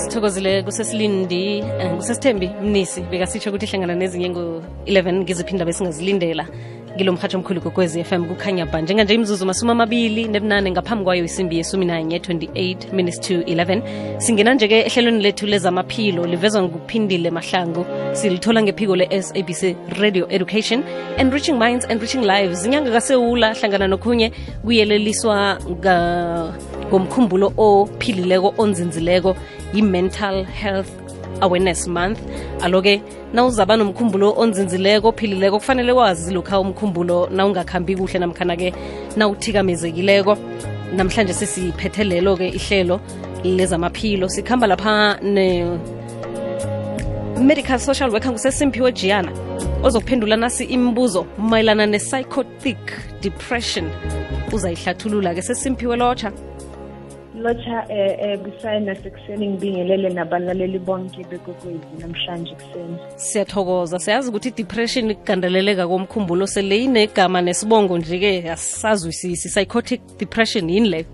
sithokozile kusesilindi eh, kusesithembi mnisi. Bekasitsho ukuthi hlangana nezinye ngo-11 ngiziphi indaba esingazilindela ngilo mhatsho omkhulu kokwezi FM kukhanya ba njenganje imzuzu masumi amabili nebunane ngaphambi kwayo isimbi yesumi nanye 28 minutes to 11 singena nje-ke ehlelweni lethu lezamaphilo livezwa nguphindile mahlangu. Silithola ngephiko le-sabc radio education. And reaching minds and reaching lives. Inyanga kasewula hlangana nokhunye kuyeleliswa ngomkhumbulo ophilileko onzinzileko yi-mental health awareness month. Alo-ke nawuzaba nomkhumbulo onzinzileko ophilileko kufanele wazi lokha umkhumbulo nawungakhambi kuhle namkhana-ke nawuthikamezekileko. Namhlanje sesiphethe lelo-ke ihlelo lezamaphilo. Sikhamba lapha ne medical social worker ngusesimphiwe giana ozokuphendula nasi imibuzo mayelana ne-psychotic depression. Uzayihlathulula-ke sesimphiwe lotsha lotsha eh eh busayi nasekuseni ngibingelele nabalaleli bonke bekokwezi namhlanje kuseni siyathokoza. Siyazi ukuthi i-depression kugandeleleka komkhumbulo. Sele inegama nesibongo nje-ke. Asisazwisisi psychotic depression yini leyo?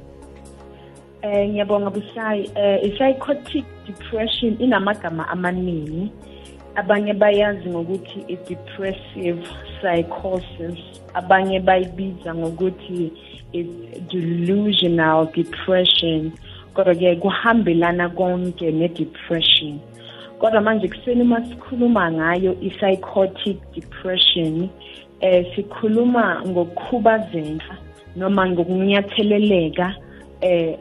Eh ngiyabonga busayi. Eh i-psychotic depression inamagama amaningi. Abanye bayazi ngokuthi i-depressive psychosis. Abanye bayibiza ngokuthi is delusional depression. Kodwa-ke kuhambelana konke ne-depression. Kodwa manje kuseni uma sikhuluma ngayo i-psychotic depression eh sikhuluma ngokukhubazeka noma ngokunyatheleleka eh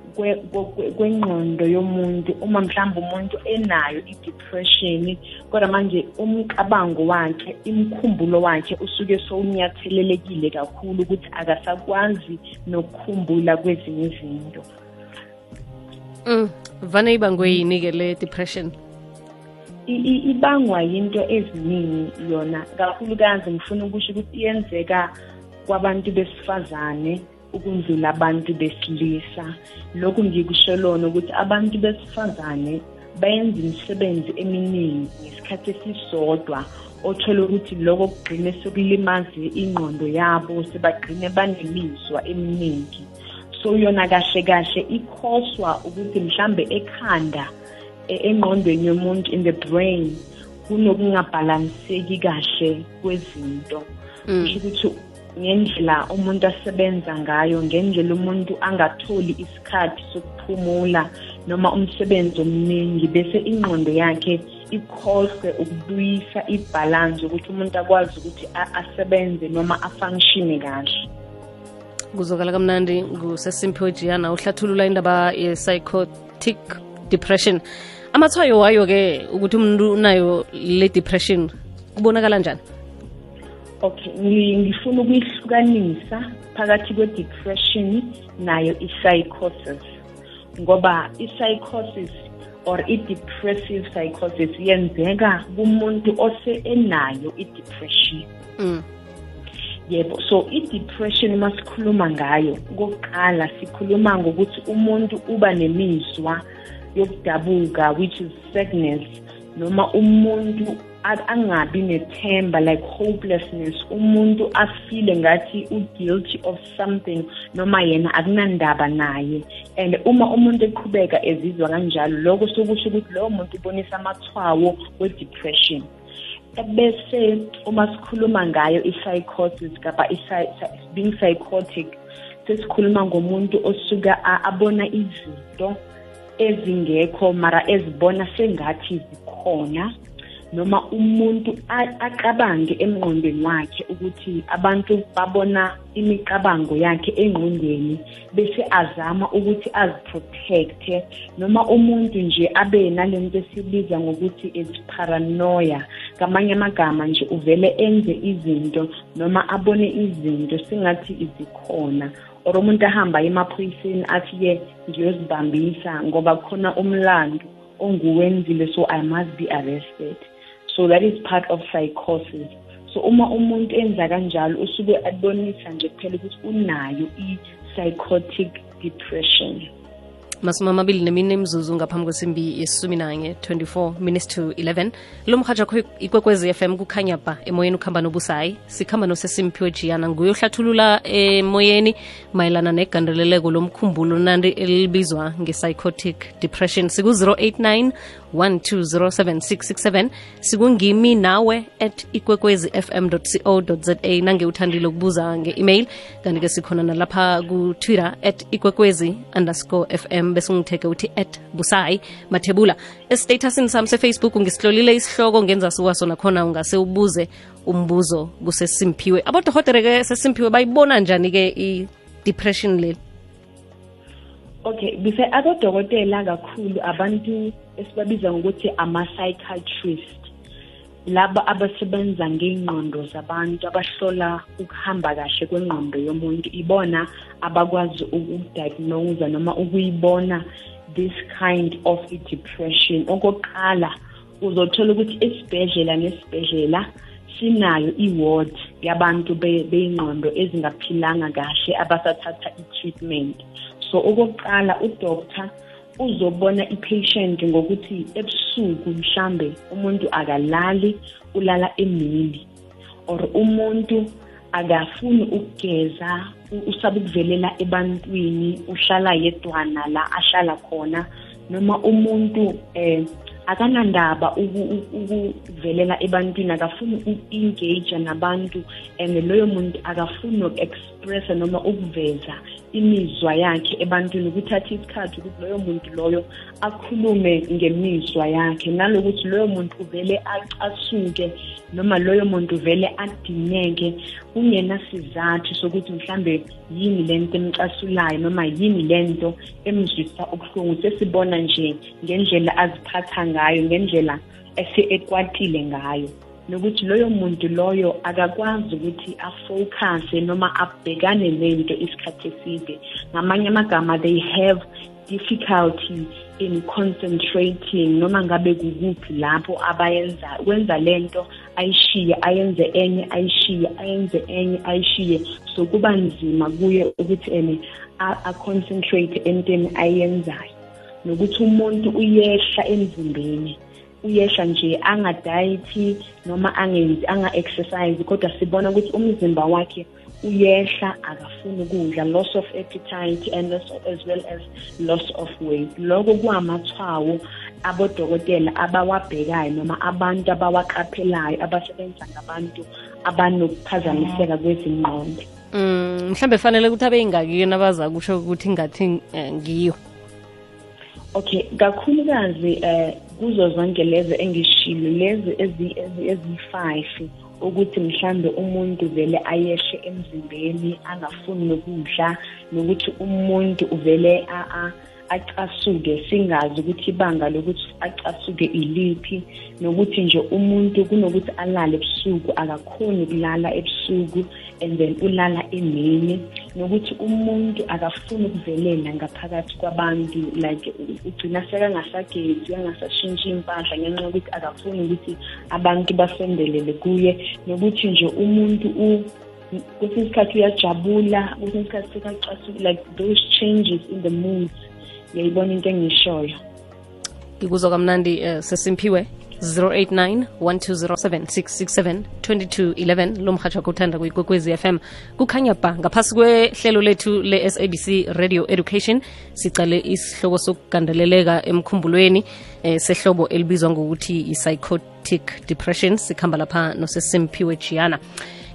kwengqondo yomuntu uma mhlawumbe umuntu enayo i-depression kodwa manje umcabango wakhe imkhumbulo wakhe usuke sowunyathelelekile kakhulu ukuthi akasakwazi nokukhumbula kwezinye izinto. Mm vane ibangwe yini-ke le depression? Ibangwa yinto eziningi yona kakhulukazi ngifuna ukusho ukuthi iyenzeka kwabantu besifazane. Ukundlula abantu besilisa. Lokhu ngikusholona ukuthi abantu besifazane bayenza imisebenzi eminingi ngesikhathi esisodwa othola ukuthi lokho kugcine sekulimaze ingqondo yabo sebagcine banemizwa eminingi. So yona kahle kahle ikhoswa ukuthi mhlambe ekhanda engqondweni yomuntu in the brain kunokungabhalanseki kahle kwezinto. Kusho ukuthi ngendlela umuntu asebenza ngayo ngendlela umuntu angatholi isikhathi sokuphumula noma umsebenzi omningi bese ingqondo yakhe ikhohlwe ukubuyisa ibhalansi ukuthi umuntu akwazi ukuthi asebenze noma afunctione kahle. Kuzokala kamnandi ngusesimphiwe jiyana uhlathulula indaba ye-psychotic depression. Amathwayo wayo-ke ukuthi umuntu unayo le depression kubonakala njani? Okay ngifuna ukuyihlukanisa phakathi kwe-depression nayo i-psychosis ngoba i-psychosis or i-depressive psychosis yenzeka kumuntu ose enayo i-depression mm. yebo so i-depression uma sikhuluma ngayo kokuqala sikhuluma ngokuthi umuntu uba nemizwa yokudabuka which is sadness noma umuntu angabi nethemba like hopelessness. Umuntu afile ngathi u-guilty of something noma yena akunandaba naye. And uma umuntu eqhubeka ezizwa kanjalo lokho sokusho ukuthi lowo muntu ubonisa amathwawo we-depression. Bese uma sikhuluma ngayo i-psychosis kapa being psychotic sesikhuluma ngomuntu osuka abona izinto ezingekho mara ezibona sengathi zikhona noma umuntu acabange emngqondweni wakhe ukuthi abantu babona imicabango yakhe engqondweni bese azama ukuthi aziprotecte. Noma umuntu nje abe nalento esibiza ngokuthi is paranoia. Ngamanye amagama nje uvele enze izinto noma abone izinto singathi izikhona. Or umuntu ahamba emaphoyiseni athi-ke ngiyozibambisa ngoba khona umlando onguwenzile so i must be arrested. So that is part of psychosis. So uma umuntu enza kanjalo usuke abonisa nje kuphela ukuthi unayo i-psychotic depression. Masumi amabili nemine imzuzu ngaphambi kwesimbi yesumi nanye 24 minutes to 11 lo mrhatsha kho ikwekwezi fm kukhanya ba emoyeni ukuhamba nobusayi. Sikhamba nosesimphiwe jiyana nguye ohlathulula emoyeni mayelana negandeleleko lomkhumbulo nandi elibizwa nge-psychotic depression. Siku-089 1207667 sikungimi nawe at ikwekwezi fm co za nange uthandile ukubuza nge-email kanti-ke sikhona nalapha ku-twitter at ikwekwezi underscore fm bese ungitheke uthi at busayi mathebula. Esitatusini sami sefacebook ngisihlolile isihloko ngenza siwa sona khona ungase ubuze umbuzo kusesimphiwe abodohotere-ke sesimphiwe bayibona njani-ke i-depression leli? Okay bise abodokotela kakhulu abantu esibabiza ngokuthi ama-psychiatrist laba abasebenza ngey'ngqondo zabantu abahlola ukuhamba kahle kwengqondo yomuntu ibona abakwazi ukudiagnose noma ukuyibona this kind of depression. Okokuqala uzothola ukuthi esibhedlela nesibhedlela sinayo i-ward yabantu bey'ngqondo ezingaphilanga kahle abasathatha i-treatment. So okokuqala udoctor uzobona i-patient ngokuthi ebusuku mhlambe umuntu akalali ulala emini or umuntu akafuni ukugeza usaba ukuvelela ebantwini uhlala yedwana la ahlala khona noma umuntu eh akanandaba ukuvelela ebantwini akafuni uku-engage nabantu and loyo muntu akafuni uku-expressa noma ukuveza imizwa yakhe ebantwini. Kuthatha isikhathi ukuthi loyo muntu loyo akhulume ngemizwa yakhe. Nalokuthi loyo muntu uvele acasuke noma loyo muntu vele adineke kungenasizathu sokuthi mhlambe yini lento emcasulayo noma yini lento emzwisa ubuhlungu. Sesibona nje ngendlela aziphatha ngayo ngendlela ese-ekwatile ngayo nokuthi loyo muntu loyo akakwazi ukuthi afocuse noma abhekane nento isikhathi eside ngamanye amagama they have difficulty in concentrating noma ngabe kukuphi lapho abayenza kwenza lento ayishiye ayenze enye ayishiye ayenze enye ayishiye so kuba nzima kuye ukuthi ene a-concentrate entweni ayenzayo nokuthi umuntu uyehla emzimbeni uyehla nje angadayithi noma angenzi anga-exercise kodwa sibona ukuthi umzimba wakhe uyehla akafuni ukudla loss of appetite and as well as loss of weight. Lokho kuwamathwawo abodokotela abawabhekayo noma abantu abawaqaphelayo abasebenza ngabantu abanokuphazamiseka kwezingqondo. Mm mhlambe fanele ukuthi abe ingaki nabaza kusho ukuthi ngathi eh, ngiyo. Okay kakhulukazi eh kuzo zonke lezi engishilo lezi eziyi-five ukuthi mhlambe umuntu vele ayeshe emzimbeni angafuni nokudla nokuthi umuntu uvele acasuke singazi ukuthi ibanga lokuthi acasuke iliphi nokuthi nje umuntu kunokuthi alale ebusuku akakhoni ukulala ebusuku and then ulala emini. Nokuthi umuntu akafuni ukuvelela ngaphakathi kwabantu like ugcina sekangasagezi angasashintshi impahla ngenxa yokuthi akafuni ukuthi abantu basendelele kuye. Nokuthi nje umuntu kwesinye isikhathi uyajabula kwesinye isikhathi sekacasuka like those changes in the mood. Yayibona into engiyishoyo? Ngikuzwa kamnandi uh, sesimphiwe 089 1207667 2211 lo mhatsha kuthanda kuyikwekwezi FM kukhanya ba ngaphasi kwehlelo lethu le-SABC Radio Education sicale isihloko sokugandeleleka emkhumbulweni eh, sehlobo elibizwa ngokuthi i-psychotic depression. Sikhamba lapha nosesimphiwe Giana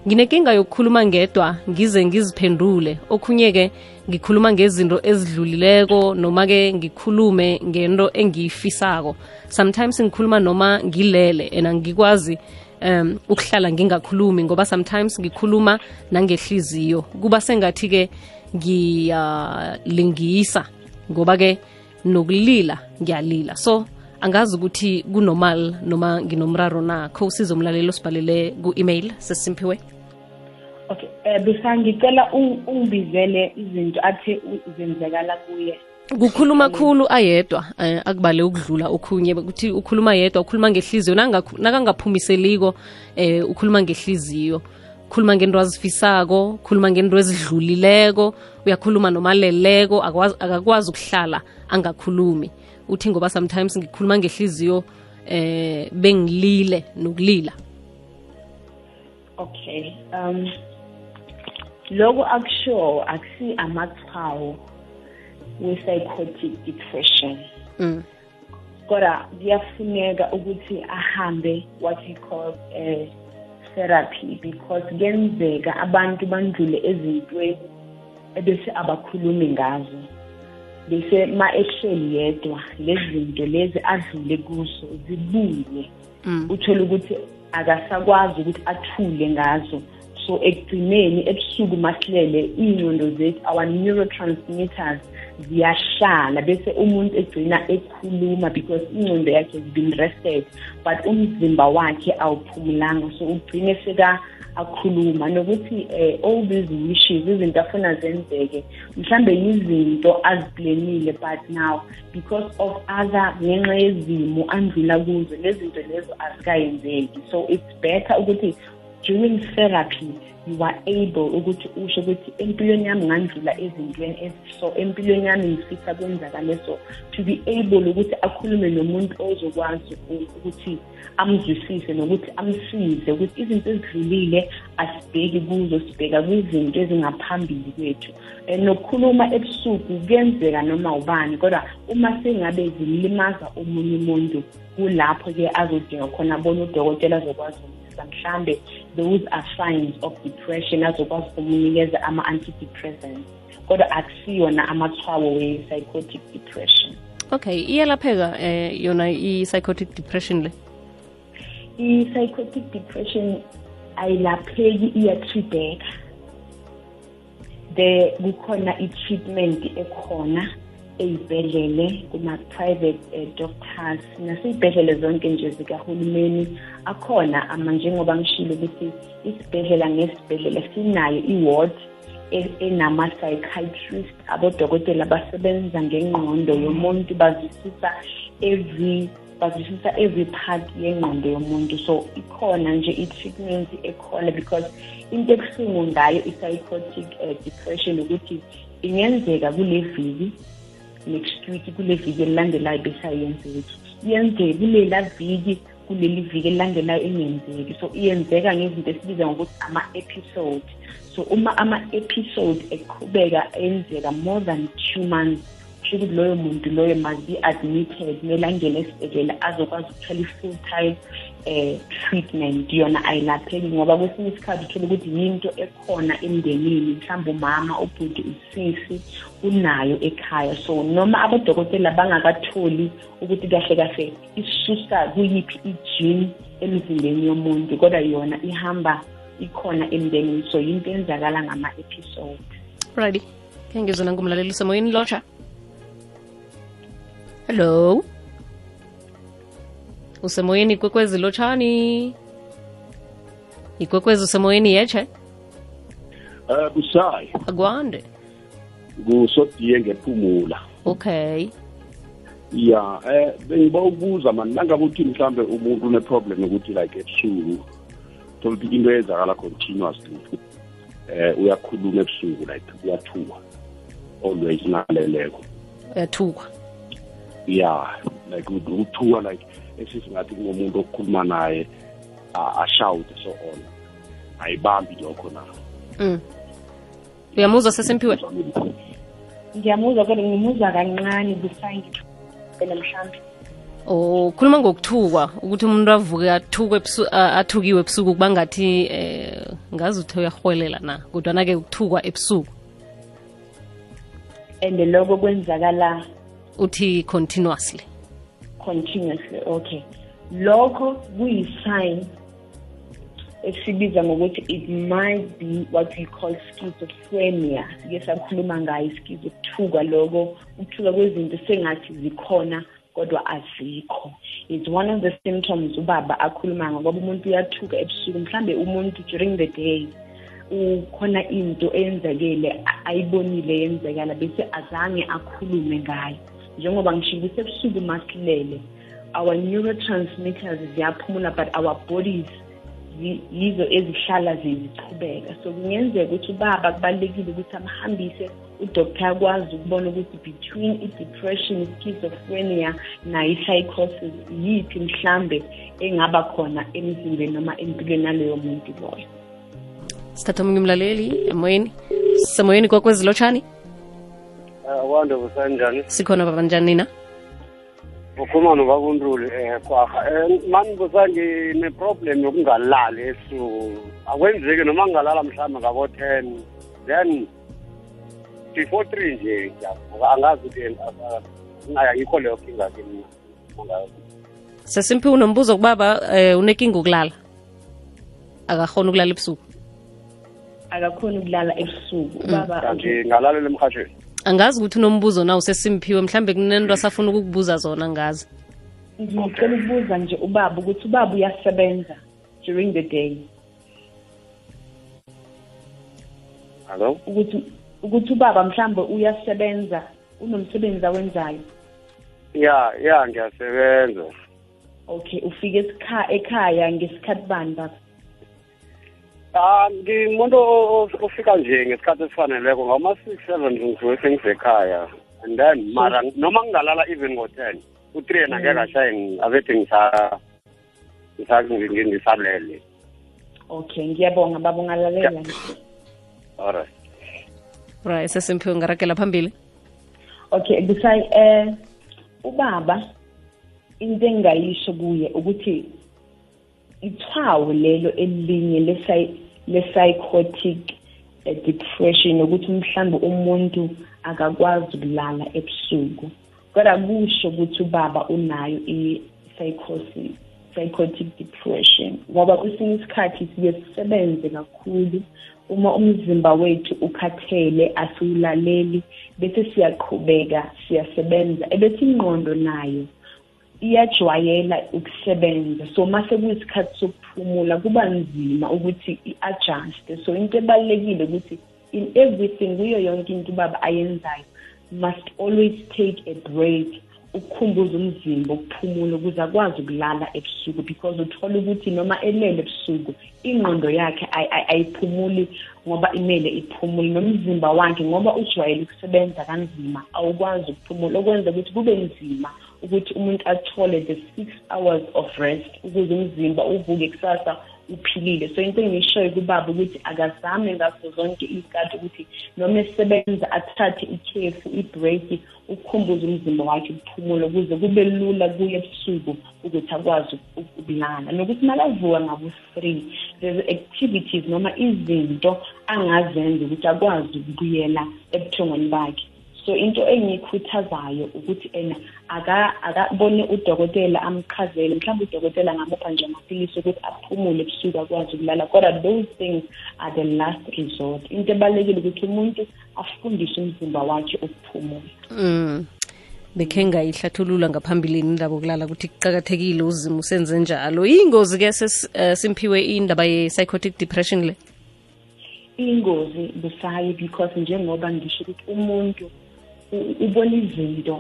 nginenkinga yokukhuluma ngedwa ngize ngiziphendule. Okhunye-ke ngikhuluma ngezinto ezidlulileko noma-ke ngikhulume ngento engiyifisako. Sometimes ngikhuluma noma ngilele and angikwazi um ukuhlala ngingakhulumi ngoba sometimes ngikhuluma nangehliziyo. Kuba sengathi-ke ngiyalingisa ngoba-ke nokulila ngiyalila. So angazi ukuthi kunormal noma nginomraro na? Kho usizo umlaleli osibhalele ku-email sesimphiwe okay um besangicela ungibizele izinto athe zenzekala kuye. Kukhuluma khulu ayedwa um akubale ukudlula okhunye ukuthi ukhuluma yedwa ukhuluma ngehliziyo nakangaphumiseliko um ukhuluma ngehliziyo khuluma ngento azifisako khuluma ngento ezidlulileko uyakhuluma nomaleleko akakwazi ukuhlala angakhulumi uthi ngoba sometimes ngikhuluma ngehliziyo eh bengilile nokulila. Okay um lokho akusho akusi amathwawo we-psychotic depression. Mm. kodwa kuyafuneka ukuthi ahambe what we call uh, therapy because kuyenzeka abantu bandlule ezintweni ebese abakhulumi ngazo. Bese ma ehleli yedwa lezi zinto lezi adlule kuso zibuye Mm. uthole ukuthi akasakwazi ukuthi athule ngazo so ekugcineni ebusuku masilele iy'ngcondo zethu our neurotransmitters ziyahlala bese umuntu egcina ekhuluma because ingcondo yakhe has been rested but umzimba wakhe awuphumulanga so ugcine seka akhuluma. Nokuthi eh all these wishes izinto afuna zenzeke mhlambe yizinto aziplanile but now because of other ngenxa yezimo andlula kuzo lezi zinto lezo azikayenzeki. So it's better ukuthi during therapy you are able ukuthi usho ukuthi empilweni yami ngandlula ezintweni eziso empilweni yami ngifisa kwenzakale. So to be able ukuthi akhulume nomuntu ozokwazi ukuthi amzwisise nokuthi amsize ukuthi izinto ezidlulile asibheki kuzo sibheka kwizinto ezingaphambili kwethu. Um nokukhuluma ebusuku kuyenzeka noma ubani kodwa uma sengabe zimlimaza omunye umuntu kulapho-ke azodinga khona abona udokotela azokwazi ukumsiza mhlambe those are signs of depression azokwazi ukumnikeza ama-antidepressants. Kodwa akusiyona amathwawo we-psychotic depression. Okay iyalapheka eh yona i-psychotic depression le? I-psychotic depression ayilapheki iyatreateka. The kukhona i-treatment ekhona ey'bhedlele kuma-private uh, doctors nasey'bhedlele zonke nje zikahulumeni. Akhona njengoba ngishilo ukuthi isibhedlela ngesibhedlela sinayo i-ward enama-psychiatrist abodokotela basebenza ngengqondo yomuntu bazwisisa every bazwisisa every part yengqondo yomuntu. So ikhona nje i-treatment ekhona because into ebuhlungu ngayo i-psychotic uh, depression ukuthi ingenzeka kule viki next week kule viki elilandelayo besayenzeki iyenzeka kulela viki kuleli viki elilandelayo engenzeki. So iyenzeka ngezinto esibiza ngokuthi ama-episode. So uma ama-episode eqhubeka enzeka more than two months kusho ukuthi loyo muntu loyo must be admitted kumele angene esibhedlela azokwazi ukuthola i-full time eh treatment yona ayilapheki ngoba kwesinye isikhathi uthola ukuthi yinto ekhona emndenini mhlawumbe umama ubhuti usisi unayo ekhaya. So noma abodokotela bangakatholi ukuthi kahle kahle isusa kuyiphi ijini emzimbeni yomuntu kodwa yona ihamba ikhona emndenini. So yinto enzakala ngama-episode. Righty ke ngizona ngumlaleli semoyeni lotsha. Hello? Usemoyeni ikwekwezi lotshani ikwekwezi usemoyeni yeche. Um busayi akwande kusodiye ngephumula okay. Ya eh bengiba ukubuza mani nangabe uthi mhlambe umuntu une problem ukuthi like ebusuku thola ukuthi into eyenzakala continuously eh uyakhuluma ebusuku like uyathuka always naleleko. Uyathukwa ya like uthuka like esisingathi kungomuntu okukhuluma naye ashawute so on. Ayibambi lokho na. Mm. uyamuzwa sesempiwe ngiyamuzwa kodwa ngimuzwa kancane mhlawumbe oh khuluma ngokuthukwa ukuthi umuntu avuke athukwe ebusu- a- athukiwe ebusuku kuba ngathi eh ngazi uthe uyarhwelela na kodwana-ke ukuthukwa ebusuku. And lokho kwenzakala uthi continuously continuously. Okay. Lokho kuyi-sign esibiza ngokuthi it might be what we call schizophrenia. Sike sakhuluma ngayo ischizo ukuthuka loko ukuthuka kwezinto sengathi zikhona kodwa azikho. It's one of the symptoms ubaba akhuluma ngoba umuntu uyathuka ebusuku mhlambe umuntu during the day ukhona into eyenzekele a- ayibonile yenzekala bese azange akhulume ngayo. Njengoba ngishilo sebusuku ebusuku masilele our neurotransmitters ziyaphumula but our bodies yizo ezihlala zizichubeka. So kungenzeka ukuthi ubaba kubalulekile ukuthi amhambise udoktor akwazi ukubona ukuthi between i-depression i-schizophrenia nayo i-psychosis yiphi mhlambe engaba khona emzimbeni noma empilweni yaleyo muntu loyo. Sithatha omunye umlaleli emoyeni. Semoyeni kwakwezilotshani kwande busanjani sikhona baba njani nina? Ukhuluma nobakuntuli um kwaha um mani busa ngine-problem yokungalali esuku akwenzeki noma ngingalala mhlawumbe ngabo-ten. Then before three nje ngiyavuka angazi ukuthi ayikho leyo kinga ke mina. Sesimpi unombuzo kubaba um unekinga ukulala? Akakhona ukulala ebusuku? Akakhoni ukulala ebusuku. Ubaba kanti ngalalela emhatshweni angazi ukuthi unombuzo na usesimphiwe mhlambe kunento asafuna ukukubuza zona ngazi ngicela ukubuza nje ubaba ukuthi ubaba uyasebenza during the day. Hello? Ukuthi ukuthi ubaba mhlambe uyasebenza unomsebenzi awenzayo. Ya ya ngiyasebenza. Okay ufike esikha ekhaya ngesikhathi bani baba Ah ngimuntu ofika nje ngesikhathi esifaneleko ngama-six seven ngisuke sengisekhaya and then mara noma ngingalala even ngo-ten u-three yena ngeke ashaye abethi ngisa- ngisa- ngi- ngisalele. Okay ngiyabonga baba ungalalela alright right. Sesimphiwe ngarakela phambili. Okay busayi eh ubaba into engingayisho kuye ukuthi ithwawo lelo elinye lesi- le-psychotic eh, depression ukuthi mhlawumbe umuntu akakwazi ukulala ebusuku. Kodwa kusho ukuthi ubaba unayo i-psychosis psychotic depression ngoba kwesinye isikhathi siye sisebenze kakhulu. Uma umzimba wethu ukhathele asiwulaleli bese siyaqhubeka siyasebenza ebese ingqondo nayo iyajwayela ukusebenza. So mase kuyisikhathi sokuphumula kuba nzima ukuthi i-adjuste so into ebalulekile ukuthi in everything kuyo yonke into ubaba ayenzayo must always take a break ukukhumbuza umzimba ukuphumula ukuze akwazi ukulala ebusuku. Because uthola ukuthi noma elele ebusuku ingqondo yakhe ay- ay- ayiphumuli ngoba imele iphumule. Nomzimba wakhe ngoba ujwayele ukusebenza kanzima awukwazi ukuphumula. Okwenza ukuthi kube nzima ukuthi umuntu athole the six hours of rest ukuze umzimba uvuke kusasa uphilile. So into engiyishoyo kubaba ukuthi akazame ngaso zonke iy'khathi ukuthi noma esebenza athathe ikhefu ibreak ukukhumbuza umzimba wakhe ukuphumula ukuze kube lula kuye ebusuku ukuthi akwazi uk- ukulala nokuthi makavuka ngabo-three there's activities noma izinto angazenza ukuthi akwazi ukubuyela ebuthongweni bakhe so into engiyikhuthazayo ukuthi ena aka- akabone udokotela amchazele mhlawumbe udokotela angamupha nje amaphilisi ukuthi aphumule ebusuku akwazi ukulala kodwa those things are the last resort. Into ebalulekile ukuthi umuntu afundise umzimba wakhe ukuphumula. Mm. Bekhe ngayihlathulula ngaphambilini indaba yokulala ukuthi kuqakathekile uzima usenze njalo. Iyingozi-ke ses- eh, simphiwe indaba ye-psychotic depression le? Ingozi busayi because njengoba ngisho ukuthi umuntu u- ubona izinto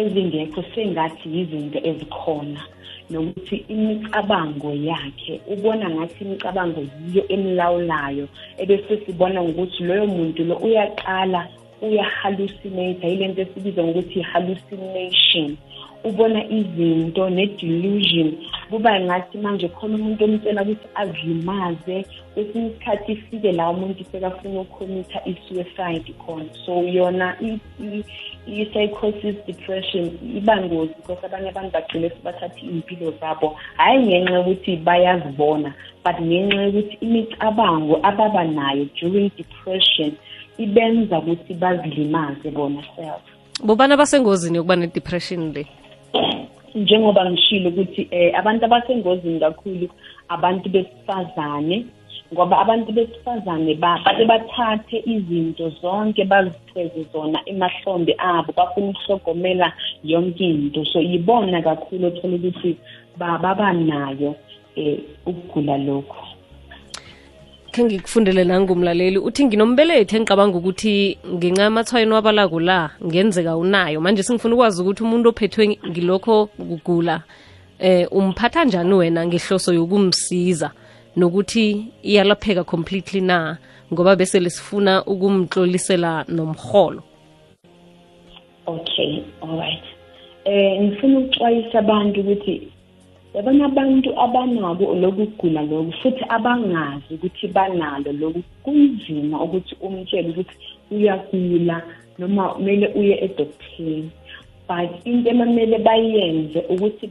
ezingekho sengathi yizinto ezikhona. Nokuthi imicabango yakhe ubona ngathi imicabango yiyo emlawulayo ebese sibona ngokuthi loyo muntu lo uyaqala uyahallucinate yile nto esibiza ngokuthi i-hallucination. Ubona izinto ne-delusion. Kuba ngathi manje khona umuntu omtshela ukuthi azilimaze kwesinye isikhathi ifike la umuntu sekafuna ukhomitha i-suicide khona. So yona i-psychosis depression iba ngozi because abanye abantu bagcine sebathatha iy'mpilo zabo. Hhayi ngenxa yokuthi bayazibona but ngenxa yokuthi imicabango ababa nayo during depression ibenza ukuthi bazilimaze bona self. Bobana basengozini yokuba ne-depression le njengoba ngishilo ukuthi eh abantu abasengozini kakhulu abantu besifazane ngoba abantu besifazane ba- bake bathathe izinto zonke bazitheze zona emahlombe abo bafuna ukuhlogomela yonke into. So yibona kakhulu othola ukuthi ba- babanayo eh ukugula lokho khe ngikufundele nangumlaleli uthi nginombelethi engicabanga ukuthi ngenxa yamathwayeni wabalako la ngenzeka unayo. Manje singifuna ukwazi ukuthi umuntu ophethwe ngilokho kugula eh umphatha njani wena ngehloso yokumsiza? Nokuthi iyalapheka completely na? Ngoba bese lesifuna ukumtlolisela nomholo okay all right. Eh ngifuna ukuxwayisa abantu ukuthi yabona abantu abanabo loku kugula lokhu futhi abangazi ukuthi banalo lokhu kunzima ukuthi umtshele ukuthi uyagula noma kumele uye edoktheni. But into emamele bayenze ukuthi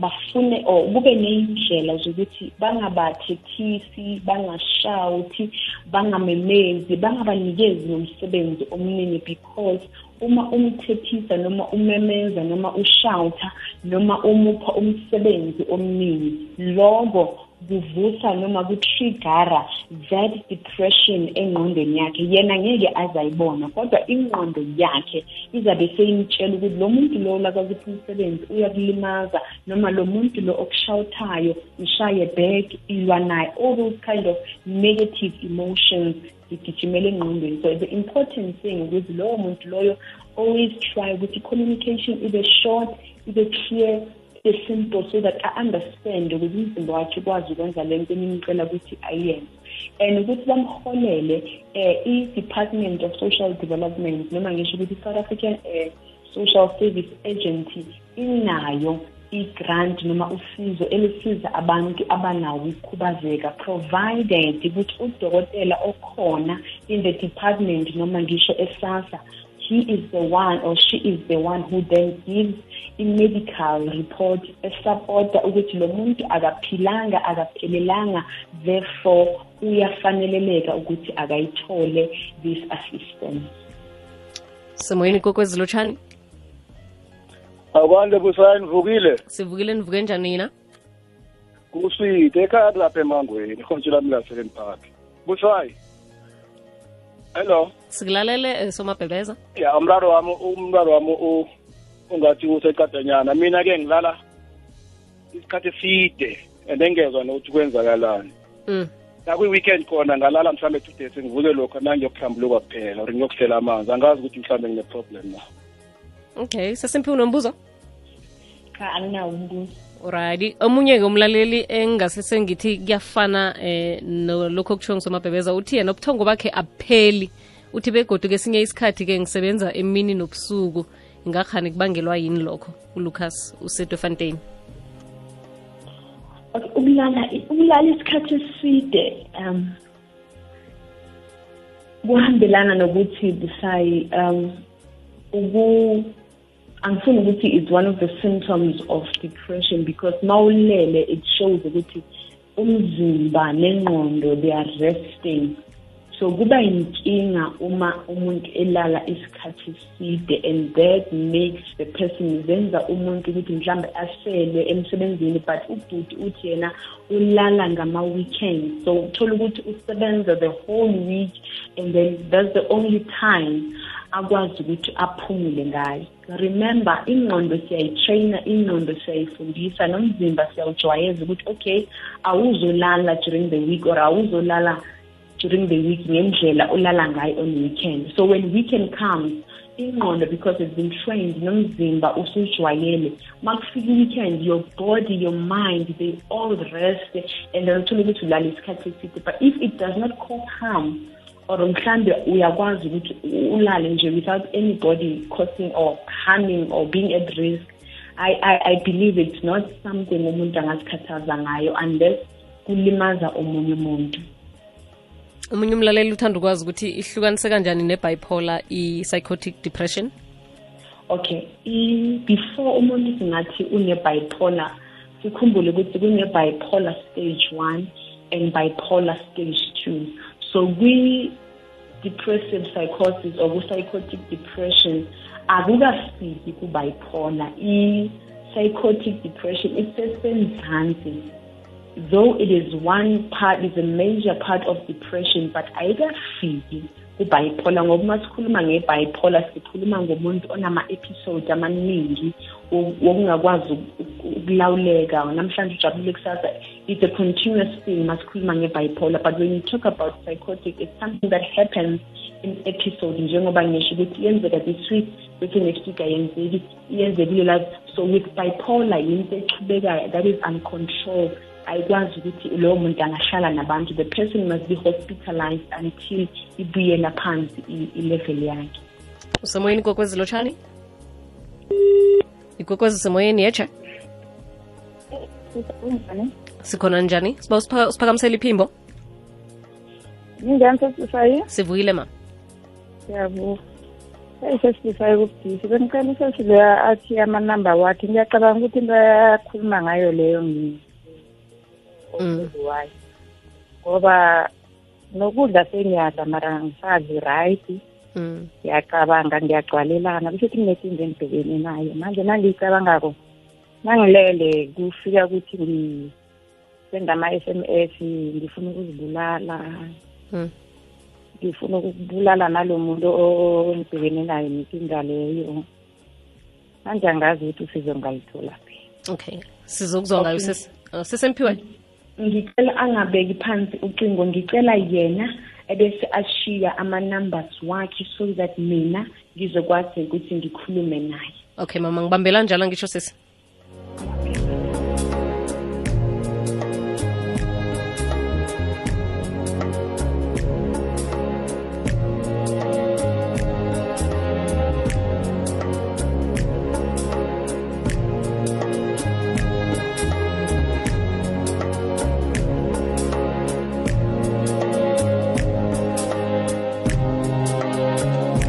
bafune or kube ney'ndlela zokuthi bangabathethisi bangashawuthi bangamemezi bangabanikezi nomsebenzi omningi because uma umthethisa noma umemeza noma ushawutha noma umupha umsebenzi omningi lokho kuvusa noma kutrigara that depression engqondweni yakhe. Yena ngeke azayibona kodwa ingqondo yakhe izabe seyimtshela ukuthi lo muntu lo lakaziphi umsebenzi uyakulimaza noma lo muntu lo okushawuthayo mshaye back ilwa naye all those kind of negative emotions zigijimela engqondweni. So the important thing ukuthi lowo muntu loyo always try ukuthi communication ibe short ibe clear simple so that a-understand ukuthi umzimba wakhe ukwazi ukwenza le nto enimcela ukuthi ayenze. And ukuthi bamholele um i-department of social development noma ngisho ukuthi i-south african um social service agency inayo i-grant noma usizo elisiza abantu abanawo ukukhubazeka provided ukuthi udokotela okhona in the department noma ngisho esasa he is the one or she is the one who then gives i-medical report esupporta ukuthi lo muntu akaphilanga akaphelelanga. Therefore uyafaneleleka ukuthi akayithole this assistance. Semoyeni kokwezi lotshani. Akwande busayi nivukile sivukile nivuke njani nina kuswide ekhaya kulapha emangweni ihontshi lami lasekeni park busayi hello? Sikulalele eh, somabhebeza ya umraro wami umraro wami ungathi useqadanyana mina-ke ngilala isikhathi eside and engezwa nokuthi kwenzakalani. Mm. nakwi-weekend khona ngalala mhlawumbe two days ngivuke lokho nangiyokuhlambuluka kuphela or ngiyokusela amanzi. Angazi ukuthi mhlawumbe ngine-problem na. Okay sesimphi unombuzo cha anginawo umbuzo. Alrighty omunye ke umlaleli engase sengithi kuyafana eh lokho okutsho ngisomabhebeza uthi yena ubuthongo bakhe abupheli uthi begodu kesinye isikhathi ke ngisebenza emini nobusuku ingakhani kubangelwa yini lokho? uLucas usedofontein okay ukulala ukulala isikhathi eside um kuhambelana nokuthi busayi um uku angifuni ukuthi it's one of the symptoms of depression because mawulele it shows ukuthi umzimba nengqondo they are resting. So kuba yinkinga uma umuntu elala isikhathi eside and that makes the person zenza umuntu ukuthi mhlambe asele emsebenzini but ubhuti uthi yena ulala ngama-weekend. So uthola ukuthi usebenza the whole week and then that's the only time akwazi ukuthi aphumule ngayo. Remember ingqondo siyayitraina ingqondo siyayifundisa nomzimba siyawujwayeza ukuthi okay awuzolala during the week or awuzolala during the week ngendlela olala ngayo on weekend. So when weekend comes ingqondo because it's been trained nomzimba usujwayele. Makufika weekend your body your mind they all rest and then uthola ukuthi ulala isikhathi eside. But if it does not cause harm or mhlambe uyakwazi ukuthi ulale nje without anybody causing or harming or being at risk I, I, I believe it's not something umuntu angazikhathaza ngayo unless kulimaza omunye umuntu. Omunye umlaleli uthanda ukwazi ukuthi ihlukanise kanjani ne-bipolar i-psychotic depression? Okay before umuntu singathi une-bipolar sikhumbule ukuthi kune-bipolar stage one and bipolar stage two. So kwi-depressive psychosis or ku-psychotic depression akukafiki ku-bipolar. I-psychotic depression isesenzansi though it is one part is a major part of depression but ayikafiki ku-bipolar ngoba uma sikhuluma nge-bipolar sikhuluma ngomuntu onama-episode amaningi wokungakwazi ukulawuleka namhlanje ujabulile kusasa it's a continuous thing uma sikhuluma nge-bipolar. But when you talk about psychotic it's something that happens in episode njengoba ngisho ukuthi yenzeka this week bese next week ayenzeki iyenzekile la so with bipolar yinto echubekayo that is uncontrolled ayikwazi ukuthi lowo muntu angahlala nabantu. The person must be hospitalized until ibuyela phansi i- i-level yakhe. Usemoyeni ikokwezi lotshani? Ikokwezi usemoyeni yeche sikhona njani? Siba usipha- usiphakamisela iphimbo? Ninjani sesifisayo? sivuyile ma Siyavuka. eyi sesifisayo kubudisi. Bengicela usesi leya athi amanamba wakhe. Ngiyacabanga ukuthi into ayakhuluma ngayo leyo ngi Mm. wayo. Ngoba nokudla sengiyadla mara ngisadli right. mm. Ngiyacabanga ngiyagcwalelana kusho ukuthi kunekinto engibhekene nayo. Manje nangiyicabangako nangilele kufika ukuthi ngi sendama SMS ngifuna ukuzibulala Mm. ngifuna ukubulala nalo muntu ongibhekene nayo nenkinga leyo manje angazi ukuthi usizo ngalithola phi okay sizokuzwa ngayo Okay. Sesi uh, sesemphiwe ngicela angabeki phansi ucingo ngicela yena ebese ashiya ama-numbers wakhe so that mina ngizokwazi ukuthi ngikhulume naye. Okay mama ngibambela njalo ngisho sesi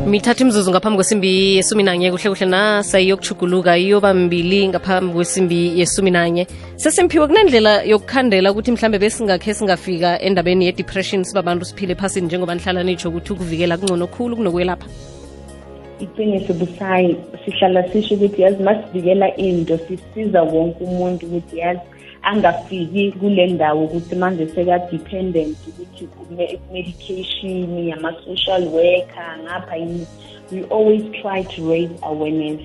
mithatha imzuzu ngaphambi kwesimbi yesumi nanye kuhle kuhle nasayiyokuchuguluka iyoba mbili ngaphambi kwesimbi yesumi nanye sesimphiwe kunendlela yokukhandela ukuthi mhlambe besingakhe singafika endabeni ye-depression sibabantu siphile ephasini njengoba nihlala nitsho ukuthi ukuvikela kungcono khulu kunokwelapha. Iqiniso busayi sihlala sisho ukuthi yazi masivikela into sisiza wonke umuntu ukuthi yazi angafiki kule ndawo ukuthi manje seka-dependent ukuthi medication yama-social worker ngapha yini. We always try to raise awareness.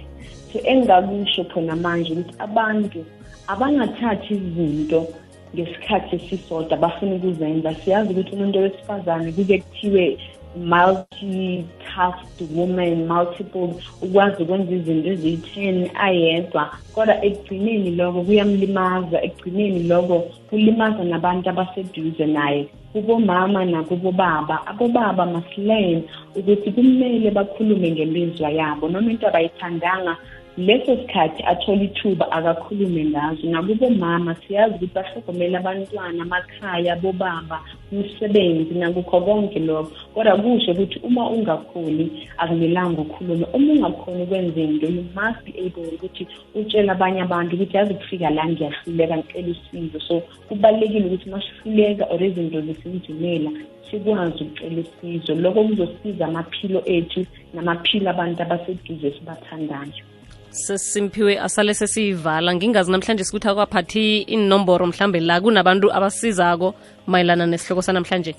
So engingakusho khona manje ukuthi abantu abangathathi izinto ngesikhathi esisodwa bafuna ukuzenza. Siyazi ukuthi umuntu wesifazane kuke kuthiwe multi-tasked woman multiple ukwazi ukwenza izinto eziyi-ten ayedwa. Kodwa ekugcineni loko kuyamlimaza ekugcineni loko kulimaza nabantu abaseduze naye kubomama nakubobaba. Abobaba masilearn ukuthi kumele bakhulume ngemizwa yabo noma into abayithandanga leso sikhathi athola ithuba akakhulume ngazo. Nakubomama siyazi ukuthi bahlogomela abantwana amakhaya bobaba umsebenzi nakukho konke lokho. Kodwa kusho ukuthi uma ungakhoni akumelanga ukhulume. Uma ungakhoni ukwenza into you must be able ukuthi utshele abanye abantu ukuthi yazi ukufika la ngiyahluleka ngicela usizo. So kubalulekile ukuthi masihluleka or izinto zisinjimela sikwazi ukucela usizo. Lokho kuzosiza amaphilo ethu namaphilo abantu abaseduze sibathandayo sesimphiwe asale sesiyivala. Ngingazi namhlanje sikuthi akwaphathi inomboro mhlambe la kunabantu abasizako mayelana nesihloko sanamhlanje.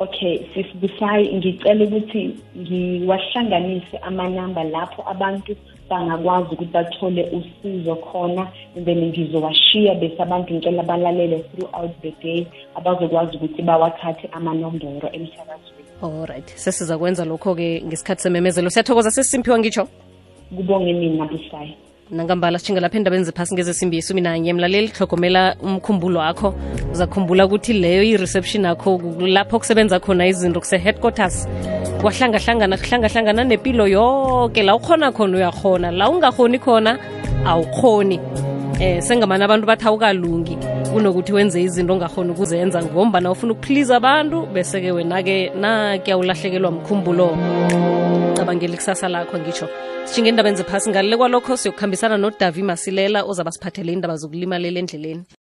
Okay sisibusayi ngicela ukuthi ngiwahlanganise amanamba lapho abantu bangakwazi ukuthi bathole usizo khona then ngizowashiya bese abantu ngicela balalele throughout the day abazokwazi ukuthi bawathathe amanomboro emsakazweni. Alright sesiza kwenza lokho-ke ngesikhathi sememezelo. Siyathokoza sesimphiwa ngitsho kubonge mina busayi nangambala sitshinga lapha endabeni zephasi ngezesimbi yesumi nanye mlaleli hlogomela umkhumbulo wakho. Uzakhumbula ukuthi leyo i-reception yakho lapho kusebenza khona izinto kuse-headquarters kwahlangahlangana kuhlangahlangana nempilo yonke la ukhona khona uyakhona la ungakhoni khona awukhoni eh sengamani abantu bathi awukalungi. Kunokuthi wenze izinto ongakhoni ukuzenza ngombana ufuna ukuplease abantu bese-ke wena-ke nakuyawulahlekelwa mkhumbulo. Cabangeli kusasa lakho ngitsho sitshinga endabeni ziphasi ngalile kwalokho siyokuhambisana nodavi masilela ozaba siphathele indaba zokulimalela endleleni